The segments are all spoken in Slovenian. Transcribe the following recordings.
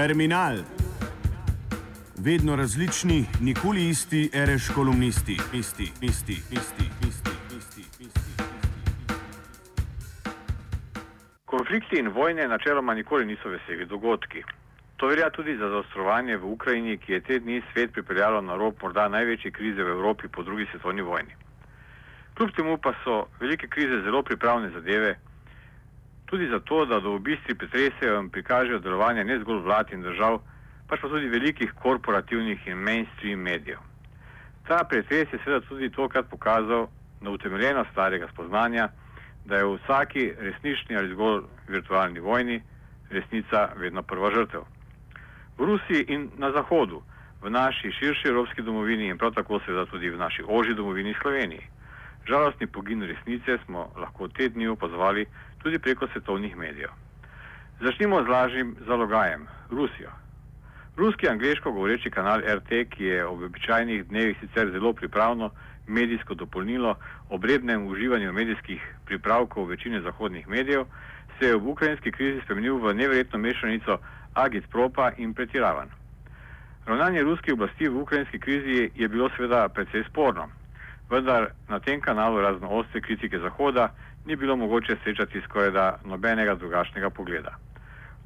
Terminal. Vedno različni, nikoli isti, reš kolumnisti, isti, isti, isti, isti, isti, isti. Konflikti in vojne načeloma nikoli niso veseli dogodki. To velja tudi za zaostrovanje v Ukrajini, ki je te dni svet pripeljalo na rob morda največje krize v Evropi po drugi svetovni vojni. Kljub temu pa so velike krize zelo pripravne zadeve, tudi zato, da do obistri pretresejo in prikažejo delovanje ne zgolj vlad in držav, pač pa tudi velikih korporativnih in mainstream medijev. Ta pretres je seveda tudi tokrat pokazal na utemeljenost starega spoznanja, da je v vsaki resnični ali zgolj virtualni vojni resnica vedno prva žrtev. V Rusiji in na Zahodu, v naši širši evropski domovini in prav tako seveda tudi v naši oži domovini Sloveniji. Žalostni pogin resnice smo lahko te dni opazovali tudi preko svetovnih medijev. Začnimo z lažnim zalogajem - Rusijo. Ruski angliško govoreči kanal RT, ki je ob običajnih dnevih sicer zelo pripravno medijsko dopolnilo obrednem uživanju medijskih pripravkov večine zahodnih medijev, se je v ukrajinski krizi spremenil v neverjetno mešanico agit propa in pretiravan. Ravnanje ruskih oblasti v ukrajinski krizi je bilo seveda precej sporno vendar na tem kanalu razno ostre kritike Zahoda ni bilo mogoče srečati skoraj da nobenega drugačnega pogleda.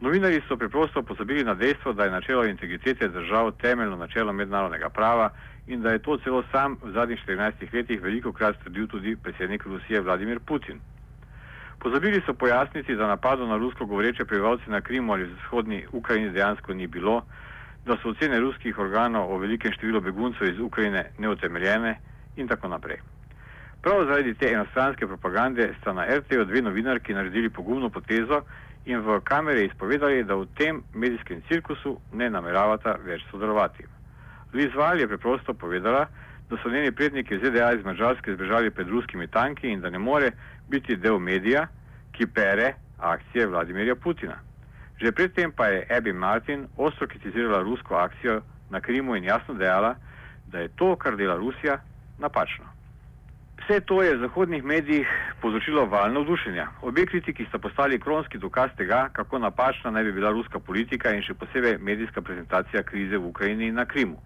Novinari so preprosto pozabili na dejstvo, da je načelo integritete držav temeljno načelo mednarodnega prava in da je to celo sam v zadnjih 14 letih veliko krat trdil tudi predsednik Rusije Vladimir Putin. Pozabili so pojasniti, da napadov na rusko govoreče prebivalce na Krimu ali vzhodni Ukrajini dejansko ni bilo, da so ocene ruskih organov o velikem številu beguncev iz Ukrajine neutemeljene in tako naprej. Prav zaradi te enostranske propagande sta na RTO dve novinarki naredili pogumno potezo in v kamere izpovedali, da v tem medijskem cirkusu ne nameravata več sodelovati. Liz Val je preprosto povedala, da so njeni predniki ZDA iz Mačarske zbežali pred ruskimi tanki in da ne more biti del medija, ki pere akcije Vladimirja Putina. Že predtem pa je Abby Martin ostro kritizirala rusko akcijo na Krimu in jasno dejala, da je to, kar dela Rusija, napačno. Vse to je v zahodnih medijih povzročilo val navdušenja. Obe kritiki sta postali kronski dokaz tega, kako napačna naj bi bila ruska politika in še posebej medijska prezentacija krize v Ukrajini in na Krimu.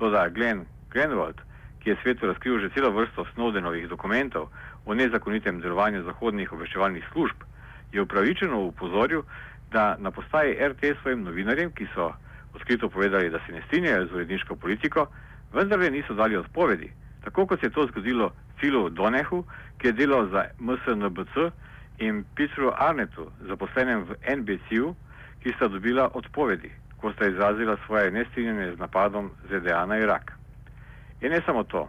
Toda Glenn Grenwald, ki je svetu razkril že celo vrsto Snowdenovih dokumentov o nezakonitem delovanju zahodnih obveščevalnih služb, je upravičeno upozoril, da na postaji RT svojim novinarjem, ki so odkrito povedali, da se ne strinjajo z uredniško politiko, vendar le niso dali odpovedi tako kot se je to zgodilo Filu Donehu, ki je delal za MSNBC in Petru Arnetu, zaposlenem v NBC-u, ki sta dobila odpovedi, ko sta izrazila svoje nestrinjanje z napadom ZDA na Irak. In ne samo to.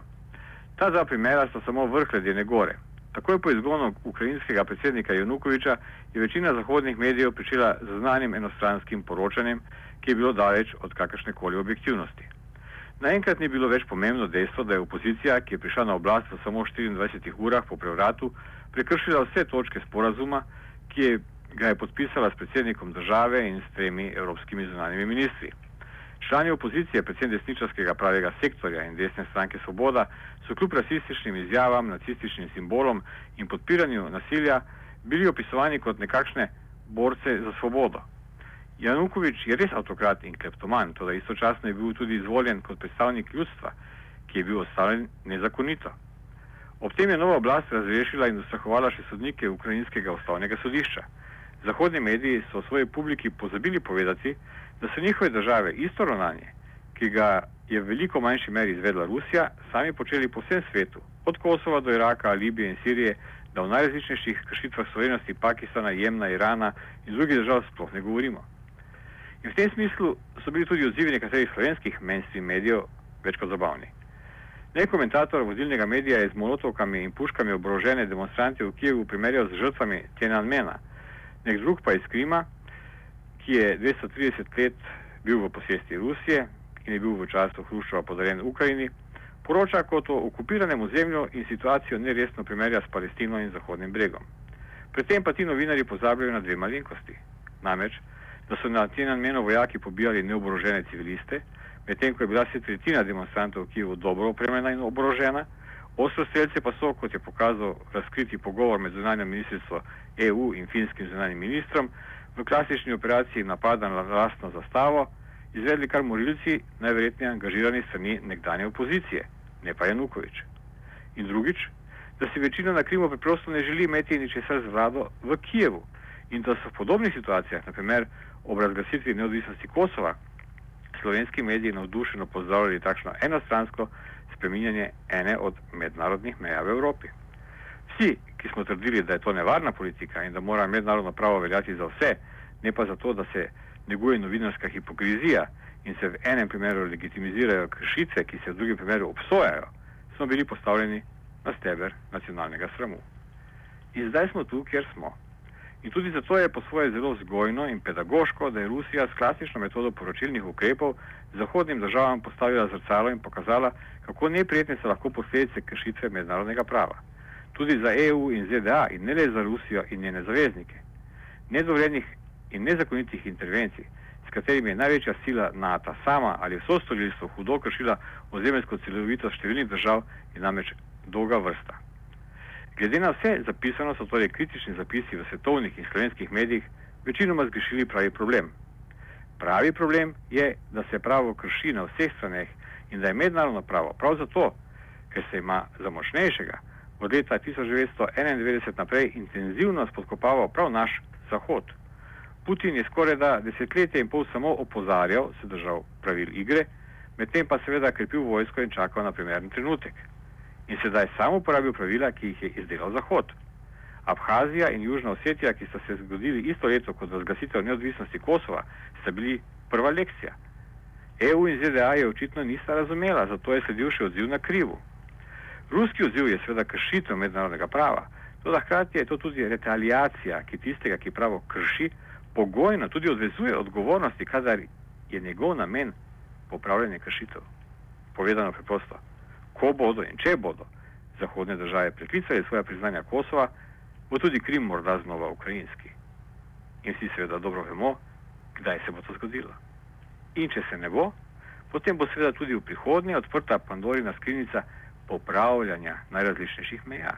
Ta dva primera sta samo vrh ledene gore. Takoj po izgonu ukrajinskega predsednika Janukoviča je večina zahodnih medijev pričela z znanim enostranskim poročanjem, ki je bilo daleč od kakršne koli objektivnosti. Naenkrat ni bilo več pomembno dejstvo, da je opozicija, ki je prišla na oblast v samo 24 urah po prevratu, prekršila vse točke sporazuma, ki je, ga je podpisala s predsednikom države in s tremi evropskimi zunanjimi ministri. Člani opozicije, predvsem desničarskega pravega sektorja in desne stranke Svoboda, so kljub rasističnim izjavam, nacističnim simbolom in podpiranju nasilja bili opisovani kot nekakšne borce za svobodo. Janukovič je res avtokrat in kleptoman, to da istočasno je bil tudi izvoljen kot predstavnik ljudstva, ki je bil ostavljen nezakonito. Ob tem je nova oblast razrešila in ustrahovala še sodnike ukrajinskega ustavnega sodišča. Zahodni mediji so svoji publiki pozabili povedati, da so njihove države isto ravnanje, ki ga je v veliko manjši meri izvedla Rusija, sami počeli po vsem svetu, od Kosova do Iraka, Libije in Sirije, da v najrazličnejših kršitvah soverenosti Pakistana, Jemna, Irana in drugih držav sploh ne govorimo. In v tem smislu so bili tudi odzivi nekaterih slovenskih mainstream medijev več kot zabavni. Nek komentator vodilnega medija je z molotovkami in puškami oborožene demonstrante v Kijevu primerjal z žrtvami Tiananmena, nek drug pa iz Krima, ki je 230 let bil v posesti Rusije in je bil v času Hruščova podarjen Ukrajini, poroča kot o okupiranem ozemlju in situacijo neresno primerja s Palestino in Zahodnim bregom. Predtem pa ti novinari pozabljajo na dve malenkosti. Namreč, da so na Tiananmenu vojaki pobijali neoborožene civiliste, medtem ko je bila se tretjina demonstrantov v Kijevu dobro opremljena in oborožena, ostrostrelce pa so, kot je pokazal razkriti pogovor med zunanjem ministrstvom EU in finskim zunanjim ministrom, v klasični operaciji napada na lastno zastavo izvedli kar morilci, najverjetneje angažirani strani nekdanje opozicije, ne pa Janukovič. In drugič, da si večina na Krimu preprosto ne želi imeti ničesar z vlado v Kijevu in da so v podobnih situacijah, naprimer ob razglasitvi neodvisnosti Kosova, slovenski mediji navdušeno pozdravljali takšno enostransko spreminjanje ene od mednarodnih meja v Evropi. Vsi, ki smo trdili, da je to nevarna politika in da mora mednarodno pravo veljati za vse, ne pa zato, da se neguje novinarska hipokrizija in se v enem primeru legitimizirajo kršitve, ki se v drugem primeru obsojajo, smo bili postavljeni na steber nacionalnega sramu. In zdaj smo tu, kjer smo. In tudi zato je po svoje zelo zgojno in pedagoško, da je Rusija s klasično metodo poročilnih ukrepov zahodnim državam postavila zrcalo in pokazala, kako neprijetne so lahko posledice kršitve mednarodnega prava. Tudi za EU in ZDA in ne le za Rusijo in njene zaveznike. Nedovoljenih in nezakonitih intervencij, s katerimi je največja sila NATO sama ali vso storilstvo hudo kršila ozemljsko celovitost številnih držav, je namreč dolga vrsta. Glede na vse zapisano so torej kritični zapisi v svetovnih in slovenskih medijih večinoma zgrešili pravi problem. Pravi problem je, da se pravo krši na vseh straneh in da je mednarodno pravo prav zato, ker se ima za močnejšega od leta 1991 naprej intenzivno spodkopaval prav naš Zahod. Putin je skoraj da desetletje in pol samo opozarjal, se držal pravil igre, medtem pa seveda krepil vojsko in čakal na primeren trenutek. In sedaj sam uporabil pravila, ki jih je izdelal Zahod. Abhazija in Južna Osetija, ki sta se zgodili isto leto kot razglasitev neodvisnosti Kosova, sta bili prva lekcija. EU in ZDA je očitno nista razumela, zato je sledil še odziv na krivu. Ruski odziv je seveda kršitev mednarodnega prava, toda hkrati je to tudi retaliacija, ki tistega, ki pravo krši, pogojno tudi odvezuje odgovornosti, kadar je njegov namen popravljanje kršitev. Povedano preprosto, ko bodo in če bodo zahodne države preklicali svoje priznanja Kosova, bo tudi Krim morda znova ukrajinski. In vsi seveda dobro vemo, kdaj se bo to zgodilo. In če se ne bo, potem bo seveda tudi v prihodnje odprta Pandorina skrinjica popravljanja najrazličnejših meja,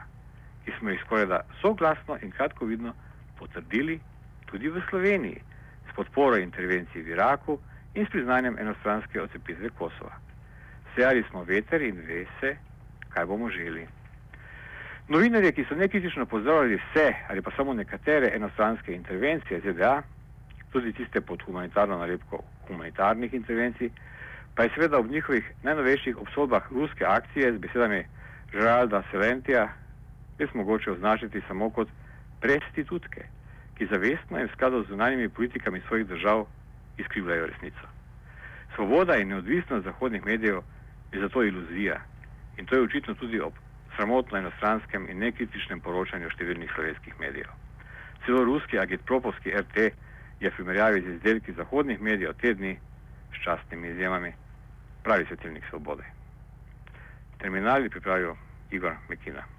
ki smo jih skoraj da soglasno in kratkovidno potrdili tudi v Sloveniji s podporo intervenciji v Iraku in s priznanjem enostranske odcepitve Kosova. Sejali smo veter in ve se, kaj bomo želi. Novinarje, ki so nekritično pozdravljali vse ali pa samo nekatere enostranske intervencije ZDA, tudi tiste pod humanitarno nalepko humanitarnih intervencij, pa je seveda ob njihovih najnovejših obsodbah ruske akcije z besedami Žeralda Selentija res mogoče označiti samo kot prestitutke, ki zavestno in v skladu z zunanjimi politikami svojih držav izkrivljajo resnico. Svoboda in neodvisnost zahodnih medijev je zato iluzija in to je očitno tudi ob sramotno enostranskem in nekritičnem poročanju številnih slovenskih medijev. Celo ruski agitpropovski RT je v primerjavi z izdelki zahodnih medijev te dni s častnimi izjemami pravi svetilnik svobode. Terminali pripravijo Igor Mekina.